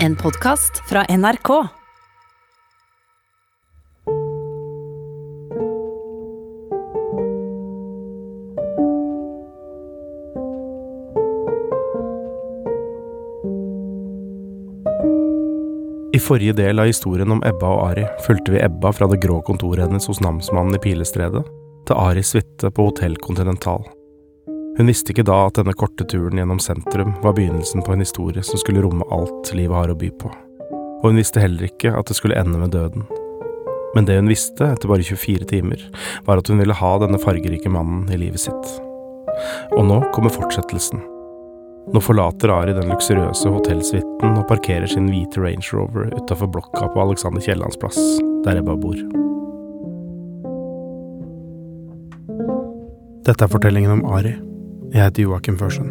En podkast fra NRK. I forrige del av historien om Ebba og Ari fulgte vi Ebba fra det grå kontoret hennes hos namsmannen i Pilestredet, til Aris suite på Hotell Continental. Hun visste ikke da at denne korte turen gjennom sentrum var begynnelsen på en historie som skulle romme alt livet har å by på. Og hun visste heller ikke at det skulle ende med døden. Men det hun visste etter bare 24 timer, var at hun ville ha denne fargerike mannen i livet sitt. Og nå kommer fortsettelsen. Nå forlater Ari den luksuriøse hotellsuiten og parkerer sin hvite Range Rover utafor blokka på Alexander Kiellands plass, der Ebba bor. Dette er fortellingen om Ari. Jeg heter Joakim Førsund.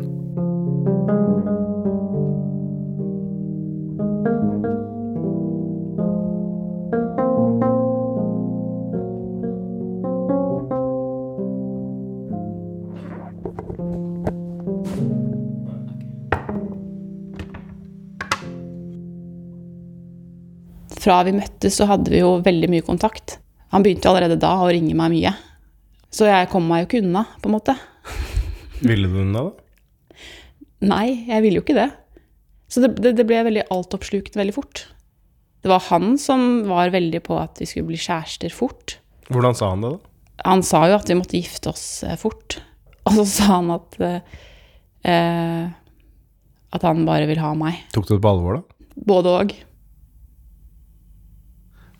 Fra vi møttes, så hadde vi jo veldig mye kontakt. Han begynte allerede da å ringe meg mye. Så jeg kom meg jo ikke unna, på en måte. Ville du den da? Nei, jeg ville jo ikke det. Så det, det, det ble veldig altoppslukende veldig fort. Det var han som var veldig på at vi skulle bli kjærester fort. Hvordan sa han det, da? Han sa jo at vi måtte gifte oss eh, fort. Og så sa han at eh, eh, At han bare vil ha meg. Tok du det på alvor, da? Både og.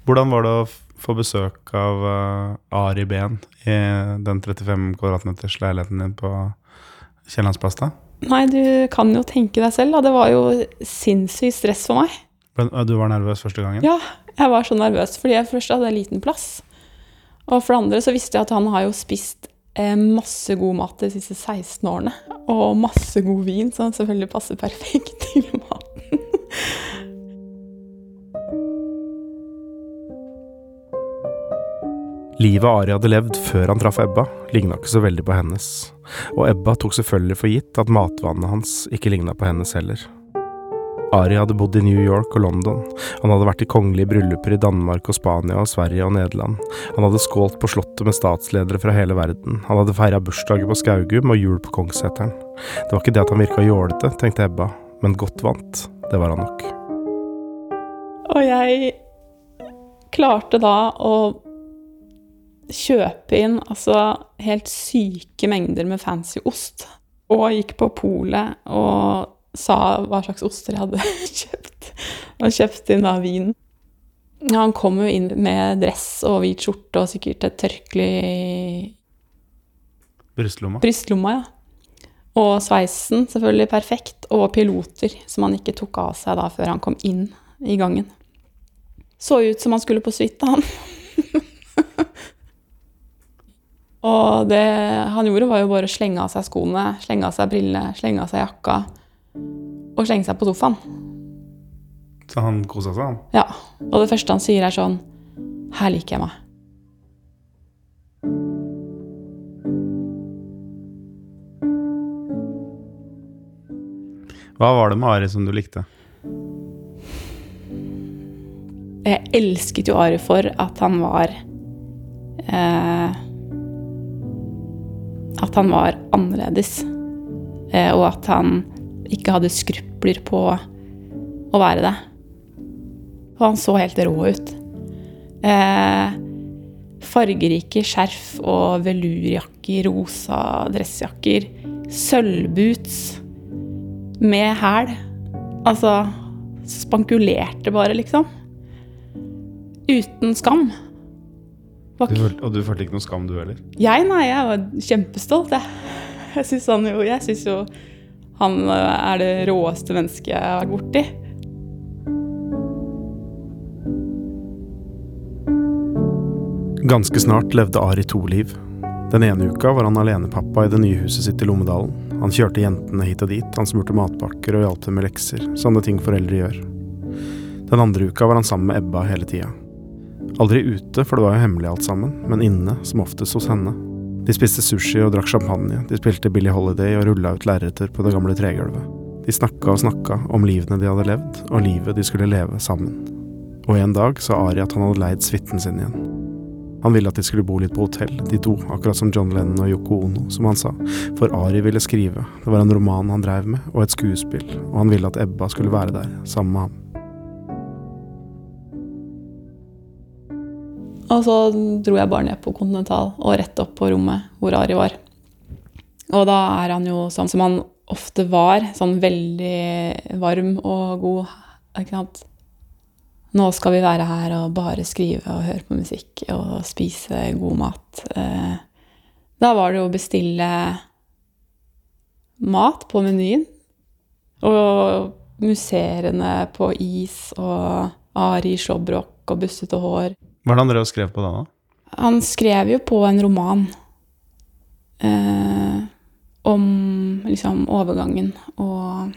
Hvordan var det å få besøk av uh, Ari Behn i den 35 kvadratmeters leiligheten din på Kiellandsplass, da? Nei, du kan jo tenke deg selv, da. Det var jo sinnssykt stress for meg. Eh, Du var nervøs første gangen? Ja, jeg var så nervøs, fordi jeg først hadde en liten plass. Og for det andre så visste jeg at han har jo spist eh, masse god mat de siste 16 årene. Og masse god vin, som selvfølgelig passer perfekt til maten. Livet Ari hadde levd før han traff Ebba, ligna ikke så veldig på hennes. Og Ebba tok selvfølgelig for gitt at matvanene hans ikke ligna på hennes heller. Ari hadde bodd i New York og London, han hadde vært i kongelige brylluper i Danmark og Spania og Sverige og Nederland, han hadde skålt på slottet med statsledere fra hele verden, han hadde feira bursdager på Skaugum og jul på Kongsseteren. Det var ikke det at han virka jålete, tenkte Ebba, men godt vant, det var han nok. Og jeg klarte da å kjøpe inn altså helt syke mengder med fancy ost. Og gikk på polet og sa hva slags oster jeg hadde kjøpt. Og kjøpte inn da vin. Han kom jo inn med dress og hvit skjorte og sikkert et tørkle i Brystlomma. brystlomma, ja. Og sveisen selvfølgelig perfekt, og piloter som han ikke tok av seg da før han kom inn i gangen. Så ut som han skulle på suite, han. og det han gjorde, var jo bare å slenge av seg skoene, slenge av seg brillene, slenge av seg jakka og slenge seg på sofaen. Så han kosa seg, han. Ja. Og det første han sier, er sånn Her liker jeg meg. Hva var det med Ari som du likte? Jeg elsket jo Ari for at han var eh, At han var annerledes. Eh, og at han ikke hadde skrupler på å være det. Og han så helt rå ut. Eh, fargerike skjerf og velurjakker, rosa dressjakker. Sølvboots med hæl. Altså spankulerte bare, liksom. Uten skam. Var Du følte, og du følte ikke noe skam, du heller? Jeg, nei, jeg var kjempestolt, jeg. Jeg syns jo Jeg syns jo han øh, er det råeste mennesket jeg har vært borti. Ganske snart levde Ari to liv. Den ene uka var han alenepappa i det nye huset sitt i Lommedalen. Han kjørte jentene hit og dit, han smurte matpakker og hjalp dem med lekser, sånne ting foreldre gjør. Den andre uka var han sammen med Ebba hele tida. Aldri ute, for det var jo hemmelig alt sammen, men inne, som oftest hos henne. De spiste sushi og drakk champagne, de spilte Billie Holiday og rulla ut lerreter på det gamle tregulvet. De snakka og snakka om livene de hadde levd, og livet de skulle leve sammen. Og en dag sa Ari at han hadde leid suiten sin igjen. Han ville at de skulle bo litt på hotell, de to, akkurat som John Lennon og Yoko Ono, som han sa. For Ari ville skrive, det var en roman han dreiv med, og et skuespill, og han ville at Ebba skulle være der, sammen med ham. Og så dro jeg bare ned på Continental og rett opp på rommet hvor Ari var. Og da er han jo sånn som han ofte var, sånn veldig varm og god. Ikke sant? Nå skal vi være her og bare skrive og høre på musikk og spise god mat. Eh, Da var det jo å bestille mat på menyen. Og musserende på is og Ari i slåbrok og bussete hår. Hva er det han drev og skrev på da, da? Han skrev jo på en roman eh, om liksom overgangen og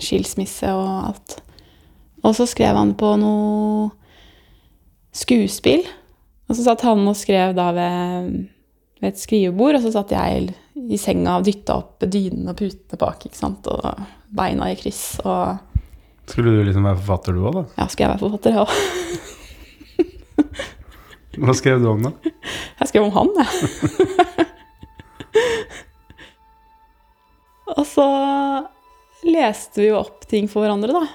skilsmisse og alt. Og så skrev han på noe skuespill. Og så satt han og skrev da ved, ved et skrivebord, og så satt jeg i senga og dytta opp dynene og putene bak, ikke sant, og beina i kryss. Og Skulle du liksom være forfatter du òg, da? ja, skulle jeg være forfatter, jeg òg? Hva skrev du om da? Jeg skrev om han, jeg. og så leste vi jo opp ting for hverandre, da.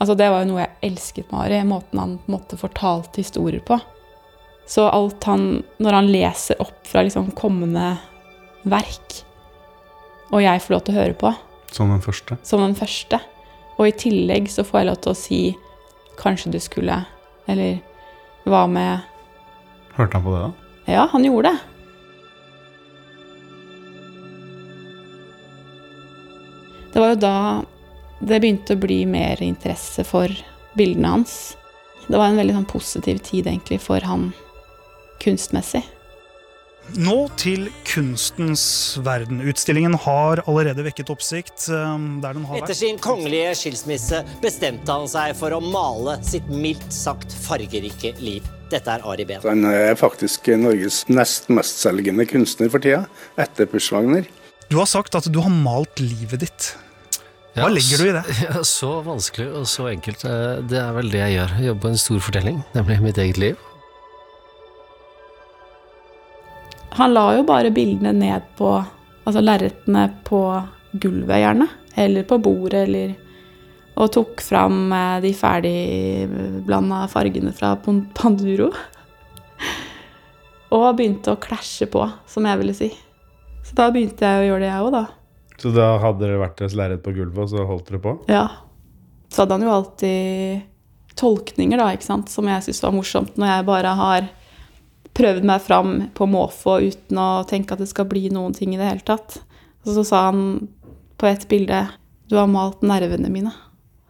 Altså, det var jo noe jeg elsket med Ari, måten han på en måte fortalte historier på. Så alt han Når han leser opp fra liksom kommende verk, og jeg får lov til å høre på, Som den første? som den første, og i tillegg så får jeg lov til å si Kanskje du skulle Eller hva med Hørte han på det, da? Ja, han gjorde det. Det var jo da det begynte å bli mer interesse for bildene hans. Det var en veldig sånn positiv tid egentlig for han kunstmessig. Nå til kunstens verden. Utstillingen har allerede vekket oppsikt. eh, Der den har Etter sin kongelige skilsmisse bestemte han seg for å male sitt mildt sagt fargerike liv. Dette er Ari Behn. Han er faktisk Norges nest mestselgende kunstner for tida, etter Pushwagner. Du har sagt at du har malt livet ditt. Hva legger du i det? Ja, så vanskelig og så enkelt. Eh, Det er vel det jeg gjør. Jeg jobber på en stor fortelling, nemlig mitt eget liv. Han la jo bare bildene ned på Altså lerretene på gulvet, gjerne. Eller på bordet, eller Og tok fram eh, de ferdigblanda fargene fra Panduro. Og begynte å klasje på, som jeg ville si. Så da begynte jeg å gjøre det, jeg òg, da. Så da hadde det vært et lerret på gulvet, og så holdt dere på? Ja. Så hadde han jo alltid tolkninger, da, ikke sant, som jeg syntes var morsomt, når jeg bare har prøvd meg fram på måfå uten å tenke at det skal bli noen ting i det hele tatt. Og så sa han på et bilde Du har malt nervene mine.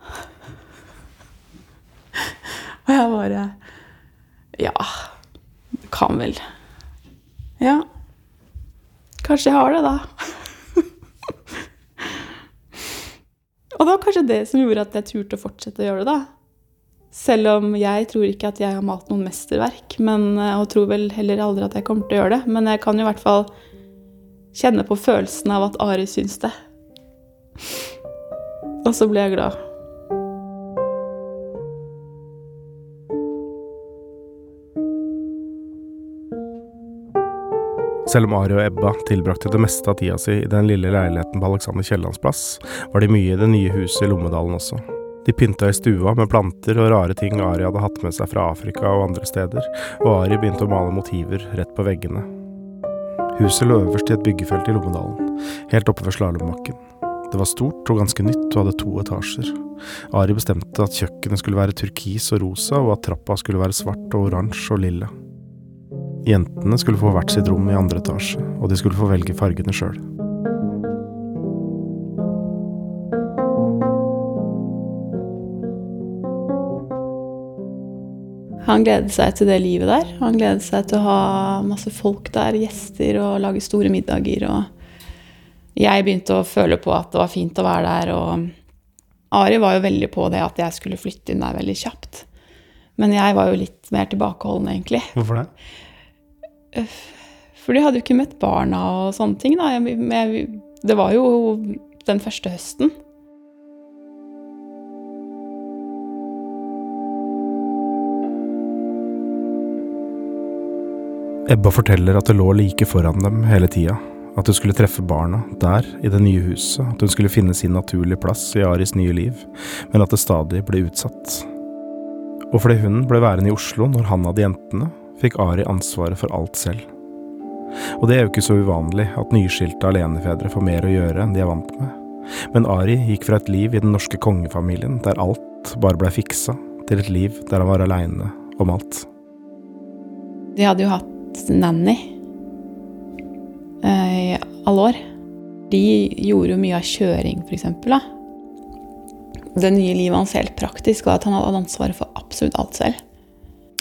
Og jeg bare Ja, du kan vel Ja. Kanskje jeg har det, da. Og det var kanskje det som gjorde at jeg turte å fortsette å gjøre det, da. Selv om jeg tror ikke at jeg har malt noen mesterverk, men, eh, og tror vel heller aldri at jeg kommer til å gjøre det. Men jeg kan i hvert fall kjenne på følelsen av at Ari syns det. Og så blir jeg glad. Selv om Ari og Ebba tilbrakte det meste av tida si i den lille leiligheten på Alexander Kiellands plass, var de mye i det nye huset i Lommedalen også. De pynta i stua med planter og rare ting Ari hadde hatt med seg fra Afrika og andre steder, og Ari begynte å male motiver rett på veggene. Huset lå øverst i et byggefelt i Lommedalen, helt oppe ved slalåmbakken. Det var stort og ganske nytt og hadde to etasjer. Ari bestemte at kjøkkenet skulle være turkis og rosa, og at trappa skulle være svart og oransje og lilla. Jentene skulle få hvert sitt rom i andre etasje, og de skulle få velge fargene sjøl. Han gledet seg til det livet der. Han gledet seg til å ha masse folk der, gjester, og lage store middager. Og jeg begynte å føle på at det var fint å være der. Og Ari var jo veldig på det at jeg skulle flytte inn der veldig kjapt. Men jeg var jo litt mer tilbakeholden, egentlig. Hvorfor det? For de hadde jo ikke møtt barna og sånne ting. Da. Jeg, jeg, det var jo den første høsten. Ebba forteller at det lå like foran dem hele tida, at hun skulle treffe barna, der, i det nye huset, at hun skulle finne sin naturlige plass i Aris nye liv, men at det stadig ble utsatt. Og fordi hun ble værende i Oslo når han hadde jentene, fikk Ari ansvaret for alt selv. Og det er jo ikke så uvanlig at nyskilte alenefedre får mer å gjøre enn de er vant med. Men Ari gikk fra et liv i den norske kongefamilien der alt bare blei fiksa, til et liv der han var aleine om alt. De hadde jo hatt nanny eh, i alle år. De gjorde jo mye av kjøring. Da. Det nye livet hans helt praktisk var at han hadde ansvaret for absolutt alt selv.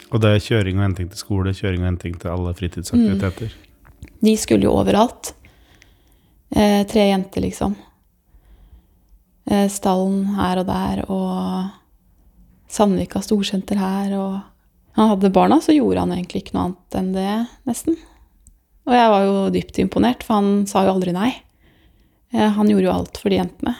Og det er kjøring og henting til skole, kjøring og henting til alle fritidsaktiviteter. De skulle jo overalt. Eh, tre jenter, liksom. Eh, stallen her og der, og Sandvika storsenter her, og Han hadde barna, så gjorde han egentlig ikke noe annet enn det, nesten. Og jeg var jo dypt imponert, for han sa jo aldri nei. Eh, han gjorde jo alt for de jentene.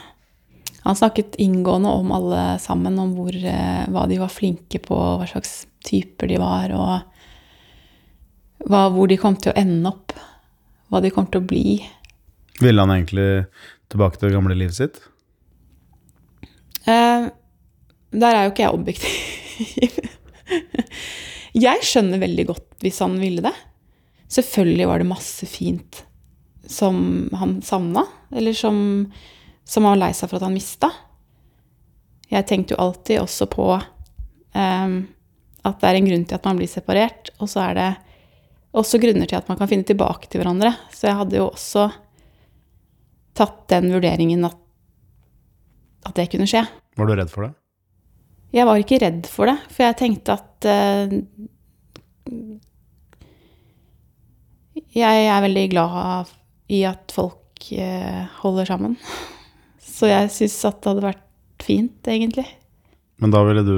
Han snakket inngående om alle sammen, om hvor, eh, hva de var flinke på, hva slags typer de var, og hva, hvor de kom til å ende opp. Hva de kom til å bli. Ville han egentlig tilbake til det gamle livet sitt? Eh, der er jo ikke jeg objektiv. jeg skjønner veldig godt hvis han ville det. Selvfølgelig var det masse fint som han savna, eller som, som han var lei seg for at han mista. Jeg tenkte jo alltid også på um, at det er en grunn til at man blir separert, og så er det også grunner til at man kan finne tilbake til hverandre. Så jeg hadde jo også tatt den vurderingen at, at det kunne skje. Var du redd for det? Jeg var ikke redd for det, for jeg tenkte at uh, Jeg er veldig glad i at folk uh, holder sammen. Så jeg syns at det hadde vært fint, egentlig. Men da ville du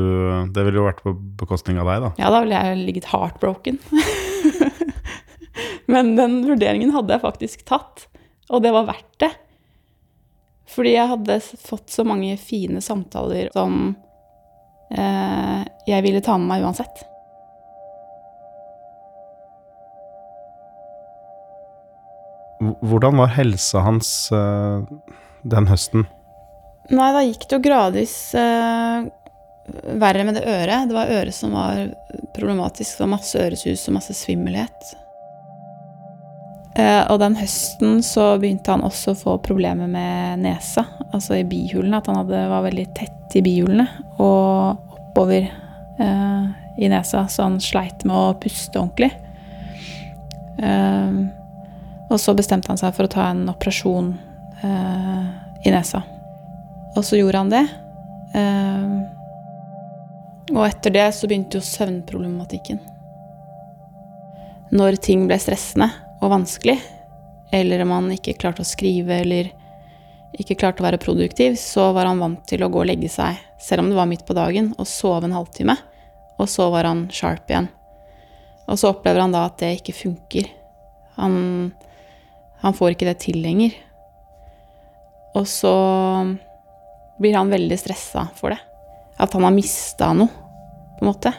Det ville jo vært på bekostning av deg, da? Ja, da ville jeg ligget heartbroken. Men den vurderingen hadde jeg faktisk tatt, og det var verdt det. Fordi jeg hadde fått så mange fine samtaler som eh, jeg ville ta med meg uansett. Hvordan var helsa hans uh, den høsten? Nei, da gikk det jo gradvis uh, verre med det øret. Det var øret som var problematisk. Det var masse øresus og masse svimmelhet. Uh, og den høsten så begynte han også å få problemer med nesa, altså i bihulene. At han hadde, var veldig tett i bihulene og oppover i nesa, så han sleit med å puste ordentlig. Eh, og så bestemte han seg for å ta en operasjon eh, i nesa. Og så gjorde han det. Eh, og etter det så begynte jo søvnproblematikken. Når ting ble stressende og vanskelig, eller om han ikke klarte å skrive eller ikke klarte å være produktiv, så var han vant til å gå og legge seg, selv om det var midt på dagen, og sove en halvtime. Og så var han sharp igjen. Og så opplever han da at det ikke funker. Han han får ikke det til lenger. Og så blir han veldig stressa for det. At han har mista noe, på en måte.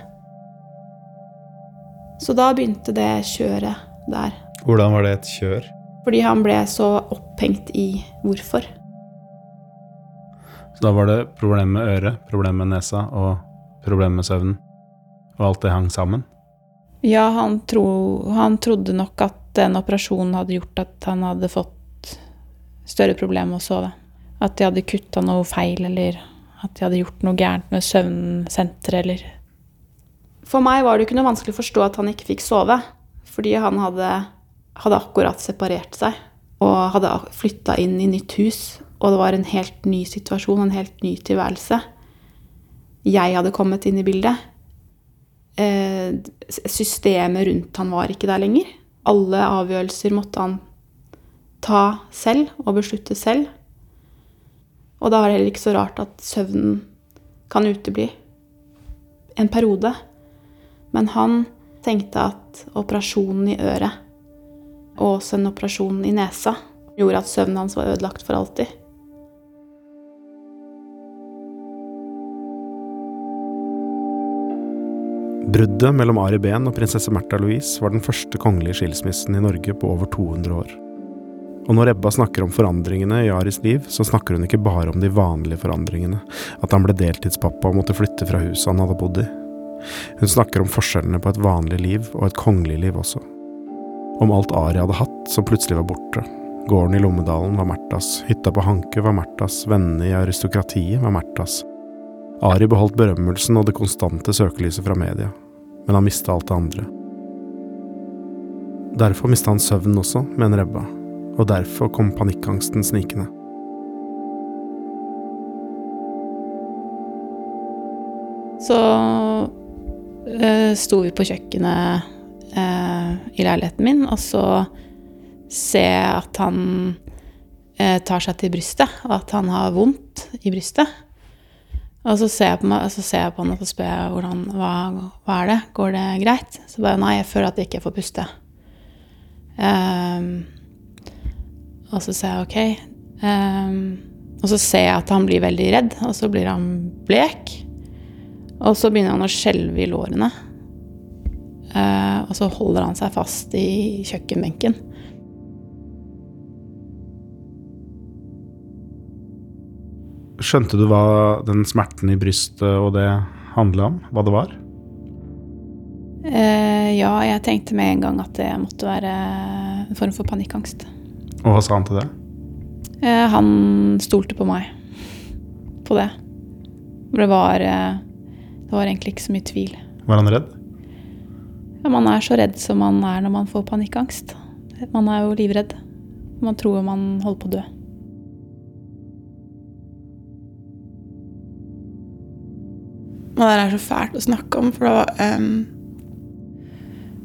Så da begynte det kjøret der. Hvordan var det et kjør? Fordi han ble så opphengt i hvorfor. Så da var det problem med øret, problem med nesa og problem med søvnen? Og alt det hang sammen? Ja, han, tro, han trodde nok at den operasjonen hadde gjort at han hadde fått større problemer med å sove. At de hadde kutta noe feil, eller at de hadde gjort noe gærent med søvnsenteret, eller For meg var det ikke noe vanskelig å forstå at han ikke fikk sove, fordi han hadde, hadde akkurat separert seg og hadde flytta inn i nytt hus, og det var en helt ny situasjon, en helt ny tilværelse. Jeg hadde kommet inn i bildet. Eh, systemet rundt han var ikke der lenger. Alle avgjørelser måtte han ta selv og beslutte selv. Og da er det heller ikke så rart at søvnen kan utebli en periode. Men han tenkte at operasjonen i øret og også en operasjon i nesa gjorde at søvnen hans var ødelagt for alltid. Bruddet mellom Ari Behn og prinsesse Märtha Louise var den første kongelige skilsmissen i Norge på over 200 år. Og når Ebba snakker om forandringene i Aris liv, så snakker hun ikke bare om de vanlige forandringene, at han ble deltidspappa og måtte flytte fra huset han hadde bodd i. Hun snakker om forskjellene på et vanlig liv og et kongelig liv også. Om alt Ari hadde hatt som plutselig var borte. Gården i Lommedalen var Märthas, hytta på Hanke var Märthas, vennene i aristokratiet var Märthas. Ari beholdt berømmelsen og det konstante søkelyset fra media, men han mista alt det andre. Derfor mista han søvn også, mener Ebba, og derfor kom panikkangsten snikende. Så øh, sto vi på kjøkkenet uh, i leiligheten min, og så ser jeg at han eh, tar seg til brystet, og at han har vondt i brystet. Og så ser jeg på, meg, så ser jeg på han og så spør jeg hvordan, hva, hva er det, går det greit? Så bare nei, jeg føler at jeg ikke får puste. Um, og så sier jeg ok. Um, og så ser jeg at han blir veldig redd, og så blir han blek. Og så begynner han å skjelve i lårene. Uh, og så holder han seg fast i kjøkkenbenken. Skjønte du hva den smerten i brystet og det handla om? Hva det var? Eh, ja, jeg tenkte med en gang at det måtte være en form for panikkangst. Og hva sa han til det? Eh, han stolte på meg på det. Det var, uh, det var egentlig ikke så mye tvil. Var han redd? Ja, man er så redd som man er når man får panikkangst. Man er jo livredd. Man tror man holder på å dø. Og det er så fælt å snakke om, for det, um,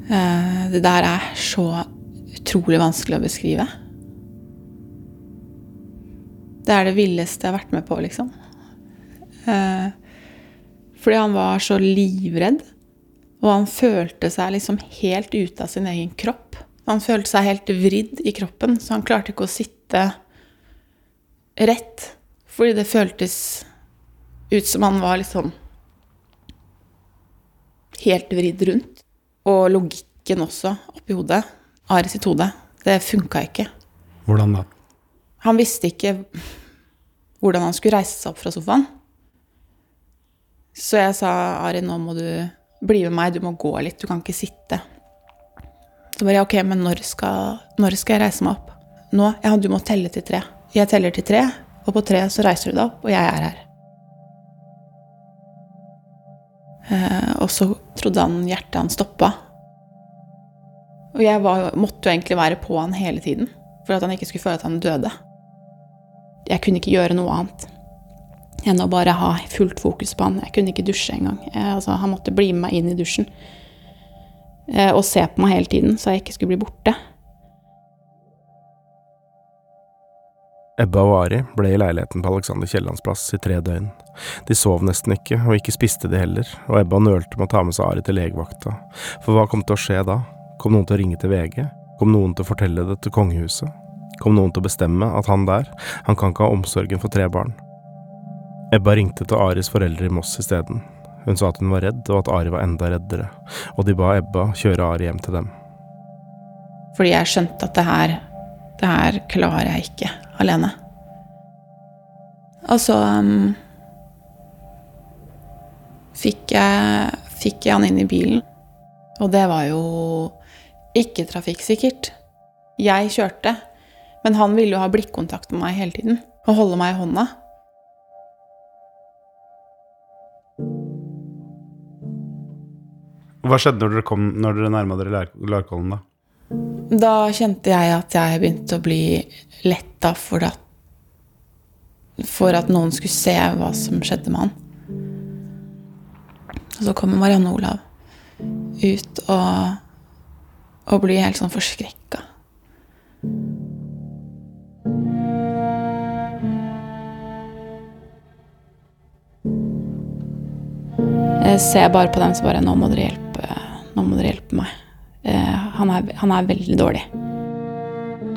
uh, det der er så utrolig vanskelig å beskrive. Det er det villeste jeg har vært med på, liksom. Uh, fordi han var så livredd, og han følte seg liksom helt ute av sin egen kropp. Han følte seg helt vridd i kroppen, så han klarte ikke å sitte rett. Fordi det føltes ut som han var sånn helt vridd rundt. Og logikken også oppi hodet. Ari sitt hode. Det funka ikke. Hvordan da? Han visste ikke hvordan han skulle reise seg opp fra sofaen. Så jeg sa, Ari, nå må du bli med meg, du må gå litt, du kan ikke sitte. Så bare, ok, men når skal, når skal jeg reise meg opp? Nå? Ja, du må telle til tre. Jeg teller til tre, og på tre så reiser du deg opp, og jeg er her. Eh, og så trodde han hjertet hans stoppa. Og jeg var, måtte jo egentlig være på han hele tiden for at han ikke skulle føle at han døde. Jeg kunne ikke gjøre noe annet enn å bare ha fullt fokus på han. Jeg kunne ikke dusje engang. Altså, han måtte bli med meg inn i dusjen eh, og se på meg hele tiden, så jeg ikke skulle bli borte. Ebba og Ari ble i leiligheten på Alexander Kiellands plass i tre døgn. De sov nesten ikke, og ikke spiste de heller, og Ebba nølte med å ta med seg Ari til legevakta. For hva kom til å skje da? Kom noen til å ringe til VG? Kom noen til å fortelle det til kongehuset? Kom noen til å bestemme at han der, han kan ikke ha omsorgen for tre barn? Ebba ringte til Aris foreldre i Moss isteden. Hun sa at hun var redd, og at Ari var enda reddere, og de ba Ebba kjøre Ari hjem til dem. Fordi jeg skjønte at det her, det her klarer jeg ikke alene. Og så um, fikk, jeg, fikk jeg han inn i bilen, og det var jo ikke trafikksikkert. Jeg kjørte, men han ville jo ha blikkontakt med meg hele tiden og holde meg i hånda. Hva skjedde når dere, kom, dere nærma dere Larkollen, da? Da kjente jeg at jeg begynte å bli letta for at, for at noen skulle se hva som skjedde med han. Og så kommer Marianne Olav ut og, og blir helt sånn forskrekka. Jeg ser bare på dem som bare Nå må dere hjelpe, nå må dere hjelpe meg. Eh, han, er, han er veldig dårlig.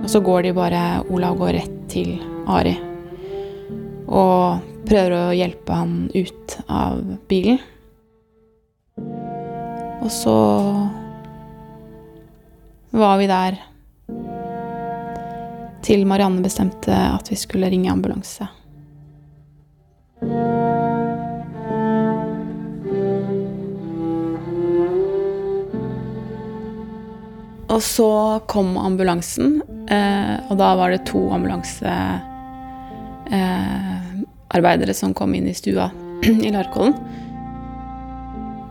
Og så går de bare Olav går rett til Ari og prøver å hjelpe han ut av bilen. Og så var vi der til Marianne bestemte at vi skulle ringe ambulanse. Og så kom ambulansen, eh, og da var det to ambulansearbeidere som kom inn i stua i Larkollen.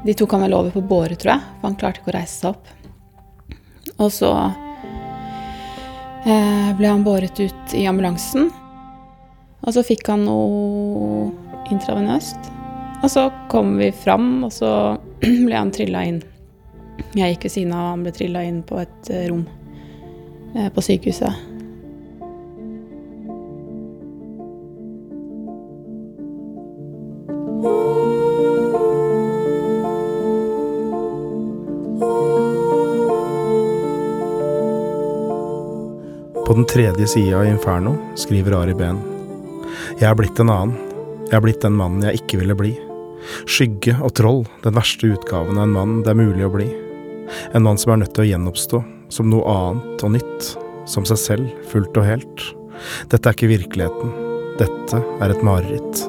De tok han vel over på båre, tror jeg, for han klarte ikke å reise seg opp. Og så eh, ble han båret ut i ambulansen. Og så fikk han noe intravenøst. Og så kom vi fram, og så ble han trilla inn. Jeg gikk ved siden av, han ble trilla inn på et eh, rom eh, på sykehuset. På den tredje sida av Inferno skriver Ari Behn. Jeg er blitt en annen. Jeg er blitt den mannen jeg ikke ville bli. Skygge og troll, den verste utgaven av en mann det er mulig å bli. En mann som er nødt til å gjenoppstå, som noe annet og nytt. Som seg selv, fullt og helt. Dette er ikke virkeligheten. Dette er et mareritt.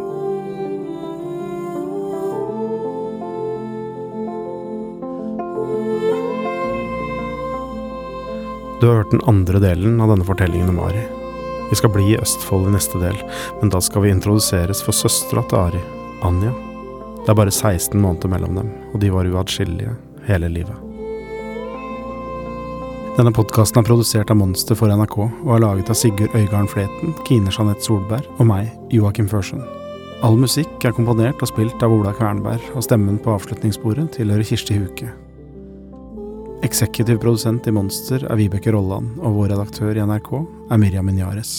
Du har hørt den andre delen av denne fortellingen om Ari. Vi skal bli i Østfold i neste del, men da skal vi introduseres for søstera til Ari, Anja. Det er bare 16 måneder mellom dem, og de var uatskillelige hele livet. Denne podkasten er produsert av Monster for NRK og er laget av Sigurd Øygarden Fleten, Kine Jeanette Solberg og meg, Joakim Førsund. All musikk er komponert og spilt av Ola Kvernberg, og stemmen på avslutningsbordet tilhører Kirsti Huke. Eksekutiv produsent i Monster er Vibeke Rolland, og vår redaktør i NRK er Miriam Minyares.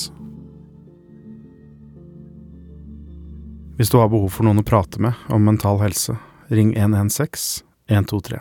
Hvis du har behov for noen å prate med om mental helse, ring 116 123.